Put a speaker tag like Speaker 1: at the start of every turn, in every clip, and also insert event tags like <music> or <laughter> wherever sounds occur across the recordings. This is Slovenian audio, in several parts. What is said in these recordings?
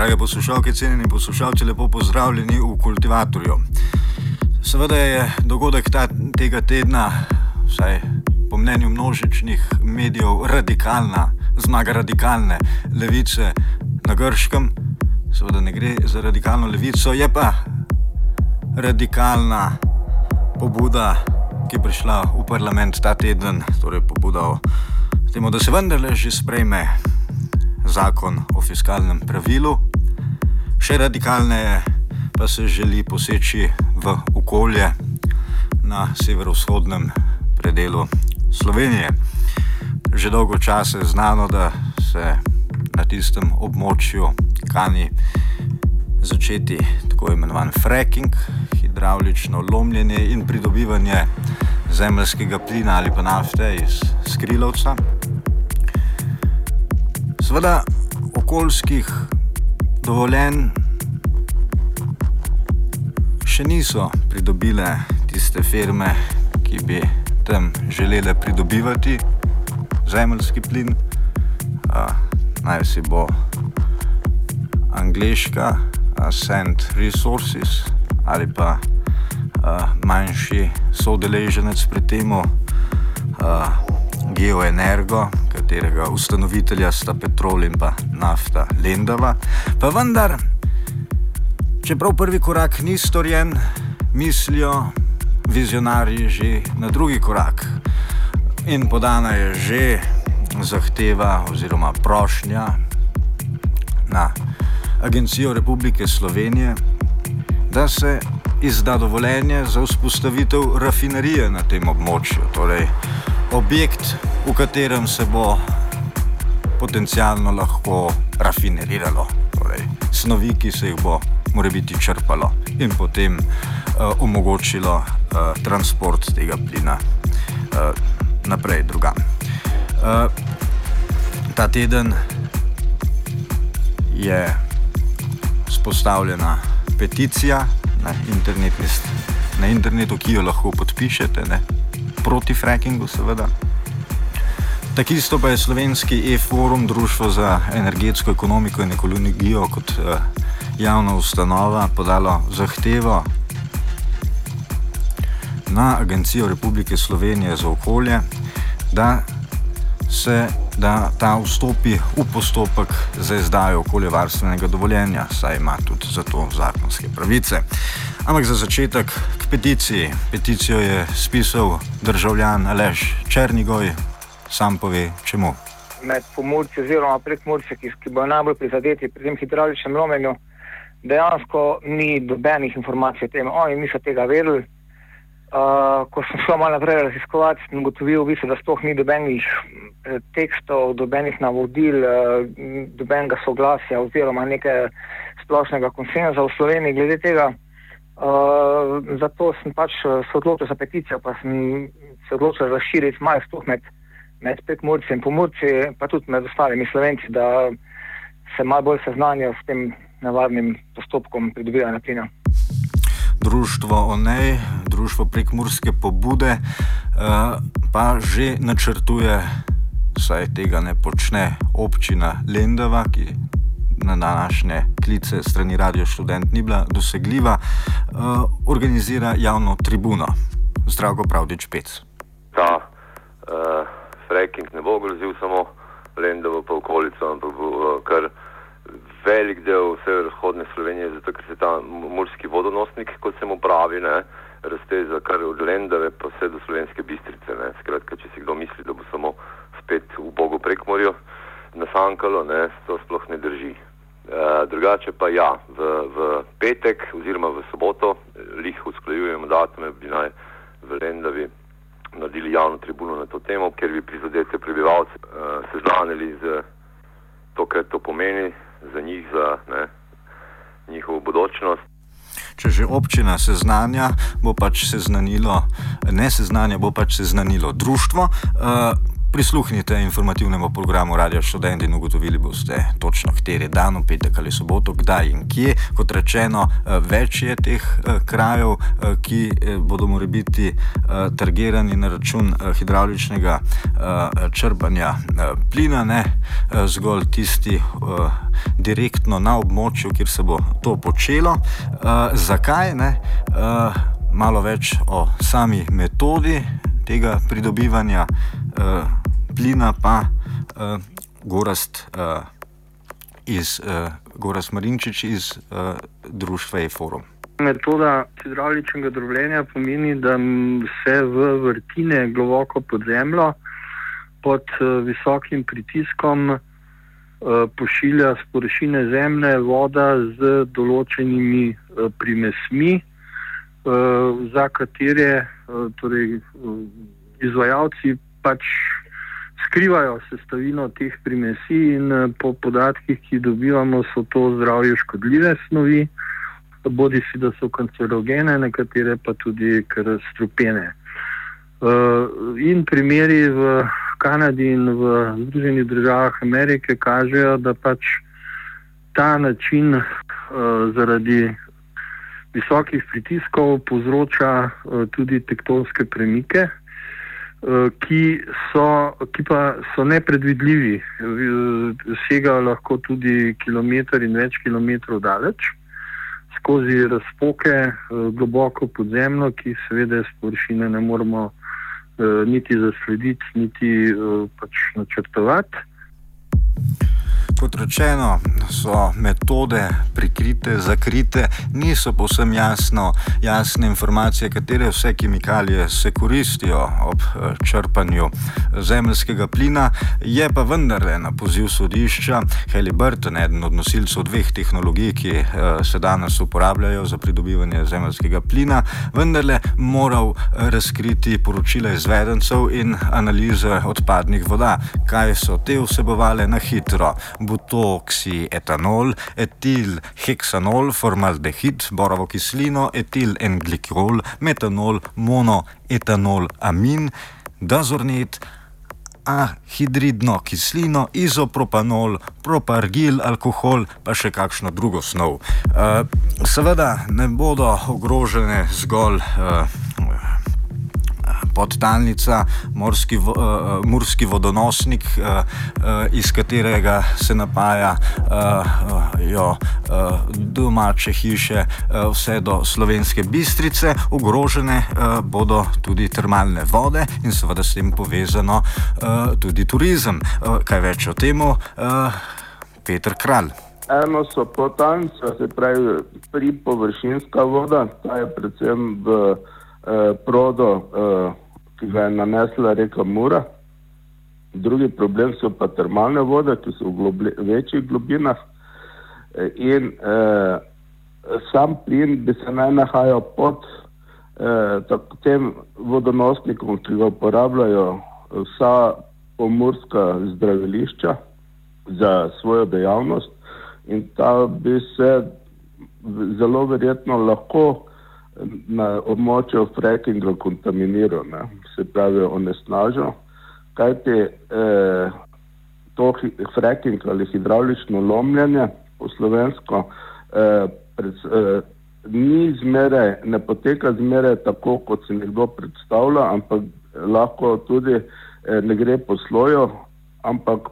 Speaker 1: Drage poslušalke, cenjeni poslušalci, lepo pozdravljeni v Kultivatorju. Seveda je dogodek ta, tega tedna, vsaj po mnenju množičnih medijev, radikalna, zmaga radikalne levice na Grškem. Seveda ne gre za radikalno levico, je pa radikalna pobuda, ki je prišla v parlament ta teden, torej pobuda o tem, da se vendarle že sprejme zakon o fiskalnem pravilu. Še radikalneje pa se želi poseči v okolje na severovzhodnem predelu Slovenije. Že dolgo časa je znano, da se na tistem območju kani začeti tako imenovan fracking, hidravlično lomljenje in pridobivanje zemljskega plina ali pa nafte iz skrilovca. Sveda okoljskih dovoljenj še niso pridobile tiste firme, ki bi tam želele pridobivati zemljski plin. Uh, naj si bo angliška Ascent Resources ali pa uh, manjši sodeleženec pri tem, uh, Geoenergo, katerega ustanovitelja sta Petrol in pa nafta Lendava. Pa vendar, čeprav prvi korak ni storjen, mislijo vizionarji že na drugi korak. In podana je že zahteva oziroma prošnja na Agencijo Republike Slovenije, da se izda dovoljenje za vzpostavitev rafinerije na tem območju. Torej, objekt, v katerem se bo potencialno lahko rafineriralo, torej snovi, ki se jih bo more biti črpalo in potem uh, omogočilo uh, transport tega plina uh, naprej drugam. Uh, ta teden je spostavljena peticija na, na internetu, ki jo lahko podpišete. Ne? Proti frackingu, seveda. Tako isto pa je slovenski e-forum, Društvo za energetsko ekonomiko in ekologijo, kot eh, javna ustanova, podalo zahtevo na Agencijo Republike Slovenije za okolje, da se da ta vstopi v postopek za izdajo okoljevarstvenega dovoljenja, saj ima tudi za to zakonske pravice. Ampak za začetek k peticiji. Peticijo je spisal državljan Aleš Črnigoj, sam pove čemu.
Speaker 2: Med pomorci oziroma prekmorci, ki, ki bodo najbolj prizadeti pri tem hidrauličnem lomenju, dejansko ni dobenih informacij o tem. Oni niso tega vedeli. Uh, ko sem šel malo naprej raziskovati, sem ugotovil, da sploh ni dobenih eh, tekstov, dobenih navodil, uh, dobenega soglasja oziroma nekaj splošnega konsenza v Sloveniji glede tega. Uh, zato sem pač se odločil za peticijo, pa sem se odločil razširiti malo sploh med, med pekmurci in pomorci, pa tudi med ostalimi slovenci, da se malo bolj seznanijo s tem navadnim postopkom pridobivanja plina.
Speaker 1: Društvo ONEJ, društvo prekmurske pobude, eh, pa že načrtuje, saj tega ne počne občina Lendava, ki na današnje klice strani Radio Student ni bila dosegljiva, eh, organizira javno tribuno. Zdravko Pravdič Pec.
Speaker 3: Ta uh, fracking fracking ne bo grozil samo Lendovo pa okolico, ampak bo uh, kar velik del severovzhodne Slovenije, zato ker se ta morski vodonosnik, kot se mu pravi, ne, razteza kar od Lendave pa vse do slovenske bistrice. Ne. Skratka, če si kdo misli, da bo samo spet v Bogu prekmorju nasankalo, ne, to sploh ne drži. Uh, drugače pa ja, v, v petek oziroma v soboto, lih usklajujemo datume, bi naj v Lendavi naredili javno tribuno na to temo, ker bi prizadete prebivalce uh, seznanili z to, kar to pomeni za njih, za ne, njihovo bodočnost.
Speaker 1: Če že občina seznanja, bo pač seznanilo, ne seznanja, bo pač seznanilo društvo. Uh, Prisluhnite informativnemu programu Radio Student in ugotovili boste točno, kateri dan, v petek ali soboto, kdaj in kje. Kot rečeno, eh, več je teh eh, krajev, eh, ki bodo morali biti targirani na račun hidrauličnega črpanja plina, ne zgolj tisti direktno na območju, kjer se bo to počelo. Zakaj ne? Malo več o sami metodi tega pridobivanja plina pa uh, Gorast, uh, iz, uh, Gorast Marinčič iz uh, društva E-Forum.
Speaker 4: Metoda hidrauličnega drobljena pomeni, da se v vrtine globoko pod zemljo, pod uh, visokim pritiskom, uh, pošilja z površine zemlje voda z določenimi uh, primesmi, za katere torej, izvajalci pač skrivajo sestavino teh primesi in eh, po podatkih, ki jih dobivamo, so to zdravju škodljive snovi, bodi si da so kancerogene, nekatere pa tudi kar strupene. Uh, in primeri v Kanadi in v Združenih državah Amerike kažejo, da pač ta način uh, zaradi visokih pritiskov povzroča tudi tektonske premike. Eh, ki, so, ki pa so nepredvidljivi, segajo lahko tudi kilometr in več kilometrov daleč, skozi razpoke, eh, globoko pod zemljo, ki seveda z površine ne moremo eh, niti zaslediti, niti pač načrtovati.
Speaker 1: Kot rečeno, so metode prikrite, zakrite, niso povsem jasno, jasne informacije, katere vse kemikalije se koristijo ob eh, črpanju zemljskega plina. Je pa vendarle na poziv sodišča Heliburton, eden od nosilcev dveh tehnologij, ki eh, se danes uporabljajo za pridobivanje zemljskega plina, vendarle moral razkriti poročila izvedencev in analize odpadnih voda, kaj so te vsebovale na hitro butoksi etanol, etil heksanol, formaldehid, borovo kislino, etil englikol, metanol, monoetanol, amin, dazornit. A hidridno kislino, izopropanol, propargil, alkohol, pa še kakšno drugo snov. Uh, seveda ne bodo ogrožene zgolj uh, podtalnica, morski, uh, morski vodonosnik, uh, uh, iz katerega se napaja uh, jo, uh, domače hiše, uh, vse do slovenske bistrice, ogrožene uh, bodo tudi termalne vode in seveda s tem povezano uh, tudi turizem. Uh, kaj več o tem, uh, Petr Kralj.
Speaker 5: Eno so potalnice, se pravi pri površinska voda, ta je predvsem v eh, prodo eh, ki ga je nanesla reka Mura. Drugi problem so pa termalne vode, ki so v globi, večjih globinah. E, in eh, sam plin bi se naj nahajal pod eh, tem vodonosnikom, ki ga uporabljajo vsa pomorska zdravilišča za svojo dejavnost. In ta bi se zelo verjetno lahko na območju frackinga kontaminiral, ne? se pravi onesnažil, kajti eh, to fracking ali hidraulično lomljenje po slovensko eh, pred, eh, ni zmeraj, ne poteka zmeraj tako, kot si nekdo predstavlja, ampak lahko tudi eh, ne gre po sloju, ampak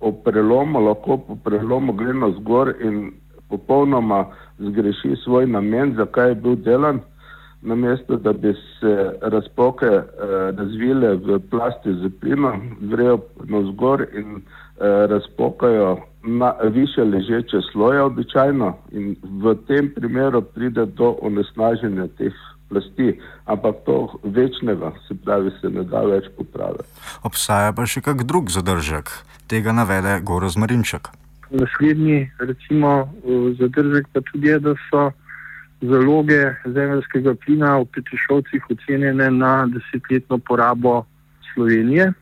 Speaker 5: po prelomu, lahko po prelomu gre na zgor in popolnoma zgreši svoj namen, zakaj je bil delan. namesto da bi se razpoke eh, razvile v plasti z plinom, grejo navzgor in eh, razpokajo na više ležeče sloje običajno in v tem primeru pride do onesnaženja teh plasti, ampak to večnega, se pravi, se ne da več popraviti.
Speaker 1: Obstaja pa še kak drug zadržek, tega navede Goraz Marinček.
Speaker 4: Naslednji, recimo, zadržek pa tudi je, da so zaloge zemljskega plina v Petišovcih ocenjene na desetletno porabo Slovenije,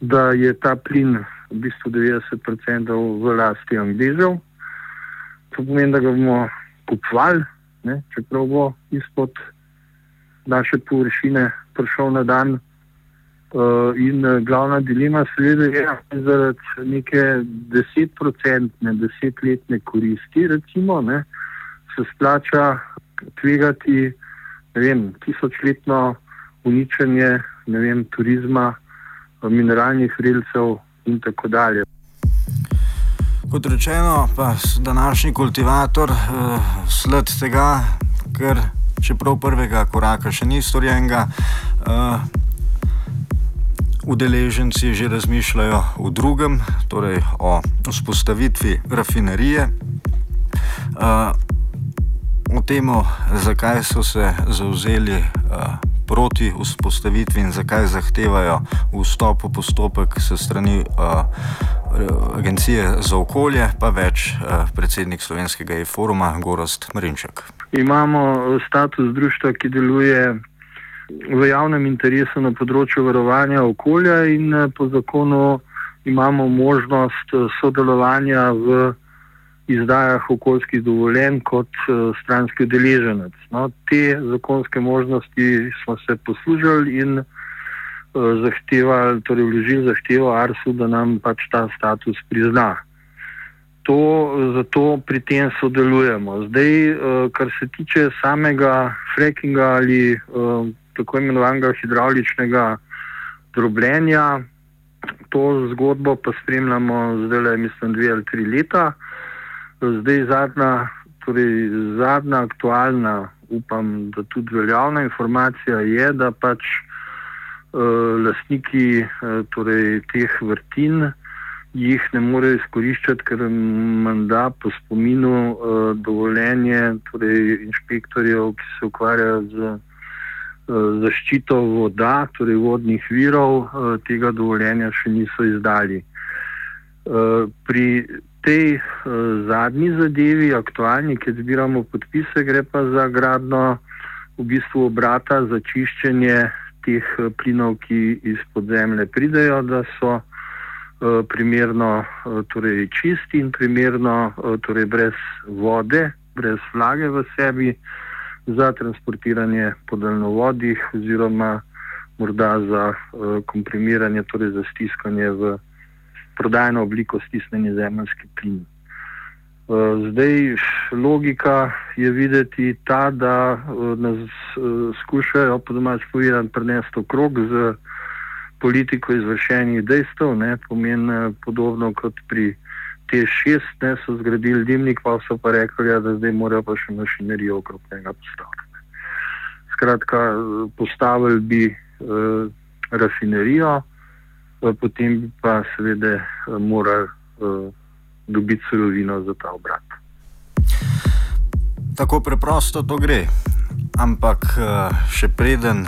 Speaker 4: da je ta plin v bistvu 90% v lasti Angležev. To pomeni, da ga bomo kupovali, ne, čeprav bo izpod naše površine prišel na dan. Uh, in uh, glavna dilema, seveda, je, da zaradi neke desetprocentne, desetletne koristi, recimo, ne, se splača tvegati vem, tisočletno uničenje vem, turizma, mineralnih relcev in tako dalje.
Speaker 1: Kot rečeno, pa današnji kultivator uh, sled tega, ker čeprav prvega koraka še ni storjenega. Uh, Udeleženci že razmišljajo o drugem, torej o vzpostavitvi rafinerije. Uh, o tem, zakaj so se zauzeli uh, proti vzpostavitvi in zakaj zahtevajo vstop v postopek se strani uh, Agencije za okolje, pa več uh, predsednik slovenskega e-foruma Gorost Marinček.
Speaker 4: Imamo status društva, ki deluje v javnem interesu na področju varovanja okolja in po zakonu imamo možnost sodelovanja v izdajah okoljskih dovoljenj kot uh, stranski udeleženec. No, te zakonske možnosti smo se poslužili in zahtevali, torej vložili zahtevo ARSU, da nam pač ta status prizna. To, zato pri tem sodelujemo. Zdaj, kar se tiče samega frackinga ali tako imenovanega hidravličnega drobljenja, to zgodbo pa spremljamo zdaj le, mislim, dve ali tri leta. Zdaj zadnja, torej zadnja aktualna, upam, da tudi veljavna informacija je, da pač uh, lastniki uh, torej, teh vrtin jih ne morejo izkoriščati, ker manda po spominu uh, dovoljenje torej, inšpektorjev, ki se ukvarjajo z zaščito voda, torej vodnih virov, uh, tega dovoljenja še niso izdali. Uh, pri tej zadnji zadevi, aktualni, ki zbiramo podpise, gre pa za gradno v bistvu obrata za čiščenje teh plinov, ki iz podzemlja pridejo, da so primerno torej čisti in primerno torej brez vode, brez vlage v sebi za transportiranje po daljnovodih oziroma morda za uh, komprimiranje, torej za stiskanje v prodajno obliko stisnjeni zemljski plin. Uh, zdaj, logika je videti ta, da uh, nas uh, skušajo, po domač povedano, prenesti v krog z politiko izvršenih dejstev, ne, pomeni podobno kot pri T6, ne, so zgradili dimnik, pa so pa rekli, ja, da zdaj morajo pa še mašinerijo okrog tega postaviti. Skratka, postavili bi uh, rafinerijo, potem bi pa seveda eh, morali uh, dobiti surovino za ta obrat.
Speaker 1: Tako preprosto to gre. Ampak uh, še preden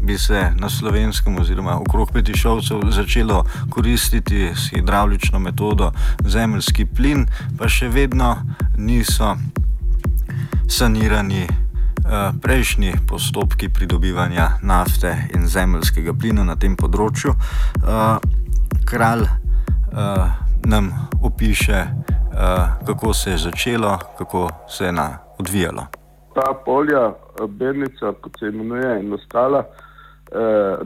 Speaker 1: bi se na slovenskem oziroma okrog petišovcev začelo koristiti s hidravlično metodo zemljski plin, pa še vedno niso sanirani Eh, prejšnji postopki pridobivanja nafte in zemljskega plina na tem področju. Eh, kralj eh, nam opiše, kako se je začelo, kako se je odvijalo.
Speaker 5: Ta polja, Bernica, kot se imenuje, in ostala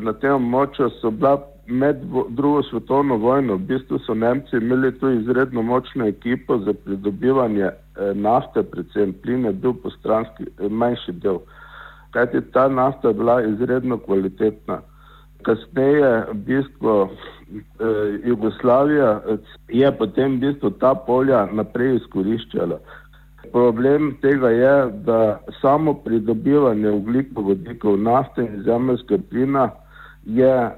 Speaker 5: na tem območju so bila med drugo svetovno vojno. V bistvu so Nemci imeli tu izredno močno ekipo za pridobivanje Eh, nafte, predvsem plin, je bil postranski eh, manjši del. Kajti ta nafta je bila izredno kvalitetna. Kasneje, v bistvu, eh, Jugoslavija je potem v bistvu ta polja naprej izkoriščala. Problem tega je, da samo pridobivanje ugljikovodikov nafte in zemljskega plina je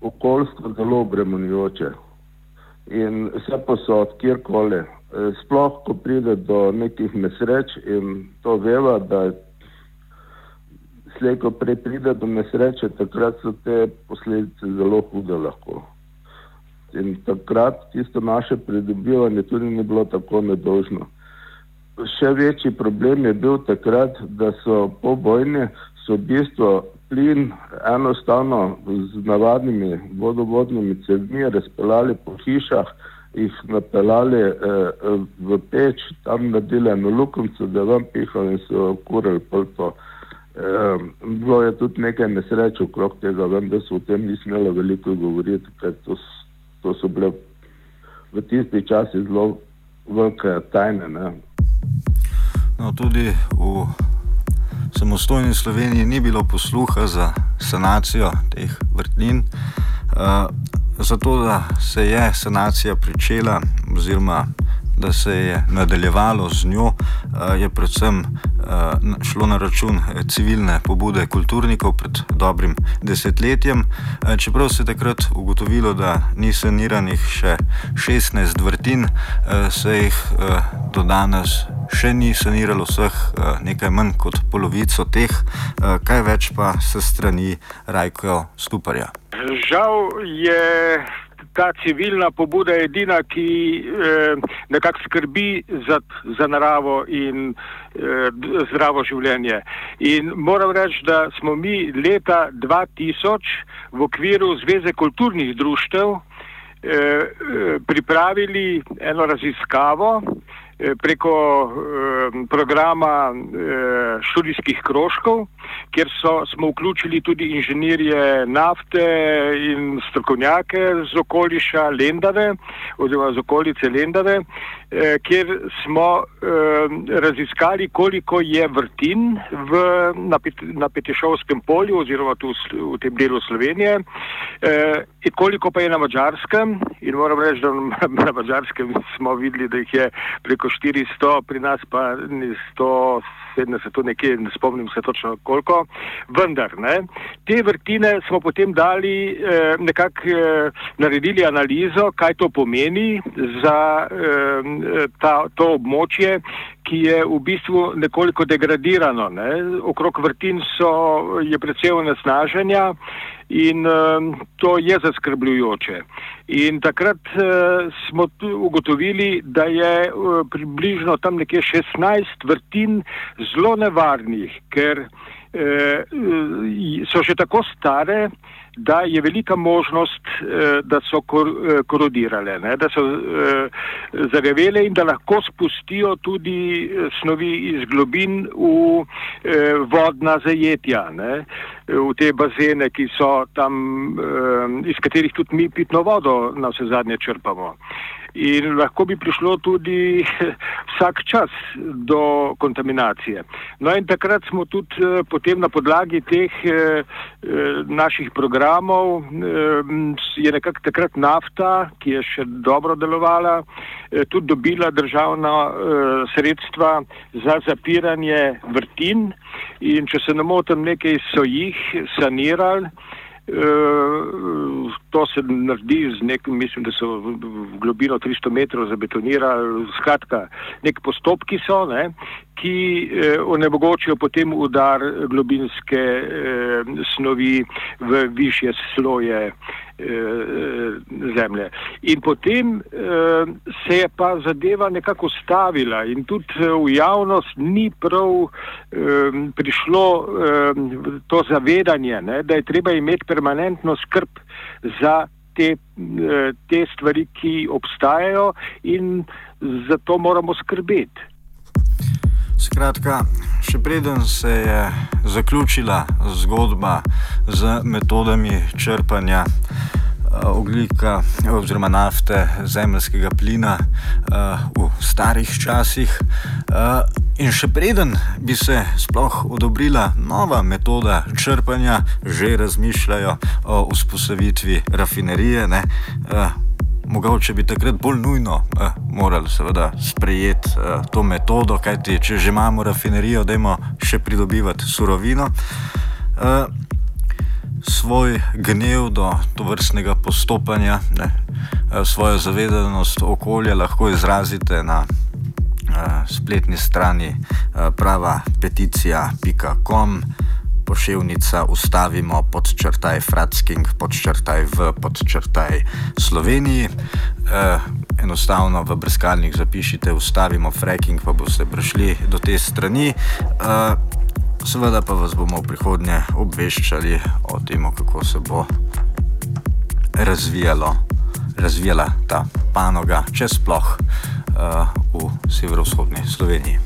Speaker 5: okoljsko zelo obremenjujoče. In vse posod, kjerkoli, Eh, sploh ko pride do nekih nesreč in to veva, da slejko prej pride do nesreče, takrat so te posledice zelo hude lahko. In takrat tisto naše pridobivanje tudi ni bilo tako nedožno. Še večji problem je bil takrat, da so po vojni so v bistvu plin enostavno z navadnimi vodovodnimi cevmi razpeljali po hišah, jih napeljali eh, v peč, tam naredili eno lukenco, da vam pihali in so kurili polto. Eh, bilo je tudi nekaj nesreč okrog tega, vem, da so o tem ni smelo veliko govoriti, ker to, to so bile v tisti časi zelo velike tajne. Ne.
Speaker 1: No, tudi v samostojni Sloveniji ni bilo posluha za sanacijo teh vrtnin. Uh, Zato, da se je sanacija pričela, oziroma da se je nadaljevalo z njo, eh, je predvsem eh, šlo na račun eh, civilne pobude kulturnikov pred dobrim desetletjem. Čeprav se je takrat ugotovilo, da ni saniranih še 16 vrtin, se jih do danes še ni saniralo vseh, nekaj manj kot polovico teh, kaj več pa se strani Rajko Stuparja.
Speaker 6: Žal je ta civilna pobuda edina, ki eh, nekako skrbi za, za naravo in eh, zdravo življenje. In moram reči, da smo mi leta 2000 v okviru Zveze kulturnih društev eh, pripravili eno raziskavo, Eh, preko eh, programa eh, študijskih krožkov, kjer so, smo vključili tudi inženirje nafte in strokovnjake z okoliša Lendave oziroma z okolice Lendave, eh, kjer smo eh, raziskali, koliko je vrtin v, na, pet, na Petišovskem polju oziroma tu v tem delu Slovenije eh, in koliko pa je na Mačarskem. In moram reči, da <laughs> na Mačarskem smo videli, da jih je preko 400, pri nas pa ni 100. 70, to nekje, ne spomnim se točno koliko, vendar ne. Te vrtine smo potem dali, eh, nekako eh, naredili analizo, kaj to pomeni za eh, ta, to območje, ki je v bistvu nekoliko degradirano. Ne. Okrog vrtin so, je predvsej onesnaženja in uh, to je zaskrbljujoče. In takrat uh, smo ugotovili, da je uh, približno tam nekje 16 vrtin zelo nevarnih, ker uh, so še tako stare, da je velika možnost, uh, da so uh, korodirale, ne? da so uh, zarevele in da lahko spustijo tudi snovi iz globin v vodna zajetja. Ne? v te bazene, ki so tam, eh, iz katerih tudi mi pitno vodo na vse zadnje črpamo. In lahko bi prišlo tudi <laughs> vsak čas do kontaminacije. No in takrat smo tudi eh, potem na podlagi teh eh, naših programov, je nekako takrat nafta, ki je še dobro delovala, tudi dobila državna sredstva za zapiranje vrtin in če se ne motim, nekaj so jih sanirali. To se naredi z nekim, mislim, da so v, v globino 300 metrov zabetonirali. Skratka, nek postopki so, ne, ki eh, onemogočijo potem udar globinske eh, snovi v višje sloje eh, zemlje. In potem eh, se je pa zadeva nekako stavila in tudi eh, v javnost ni prav eh, prišlo eh, to zavedanje, ne, da je treba imeti permanentno skrb za te, eh, te stvari, ki obstajajo in zato moramo skrbeti.
Speaker 1: Skratka, še preden se je zaključila zgodba z metodami črpanja uh, oglika oziroma nafte, zemljskega plina uh, v starih časih, in še preden bi se sploh odobrila nova metoda črpanja, že razmišljajo o vzpostavitvi rafinerije. Ne, uh, mogoče bi takrat bolj nujno eh, morali seveda sprejeti eh, to metodo, kajti če že imamo rafinerijo, dajmo še pridobivati surovino. Eh, svoj gnev do tovrstnega postopanja, ne, eh, svojo zavedanost okolja lahko izrazite na eh, spletni strani eh, prava peticija.com. Poševnica ustavimo podčrtaj Fratsking, podčrtaj v podčrtaj Sloveniji. E, enostavno v brskalnik zapišite ustavimo fracking, pa boste prišli do te strani. E, seveda pa vas bomo v prihodnje obveščali o tem, kako se bo razvijalo, razvijala ta panoga, če sploh v severovzhodni Sloveniji.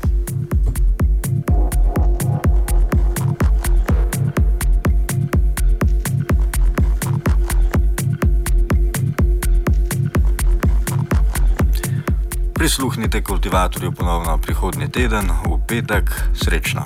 Speaker 1: Prisluhnite kultivatorju ponovno prihodnji teden, v petek, srečno.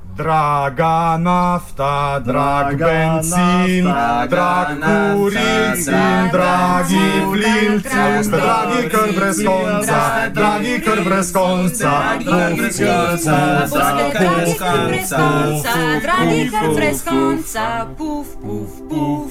Speaker 7: Draga nafta, drag benzin, drag kurilcin, dragi flinci, dragi kar brez konca, dragi kar brez konca, dragi kar brez konca,
Speaker 8: Dragi kar brez konca, puf, puf, puf.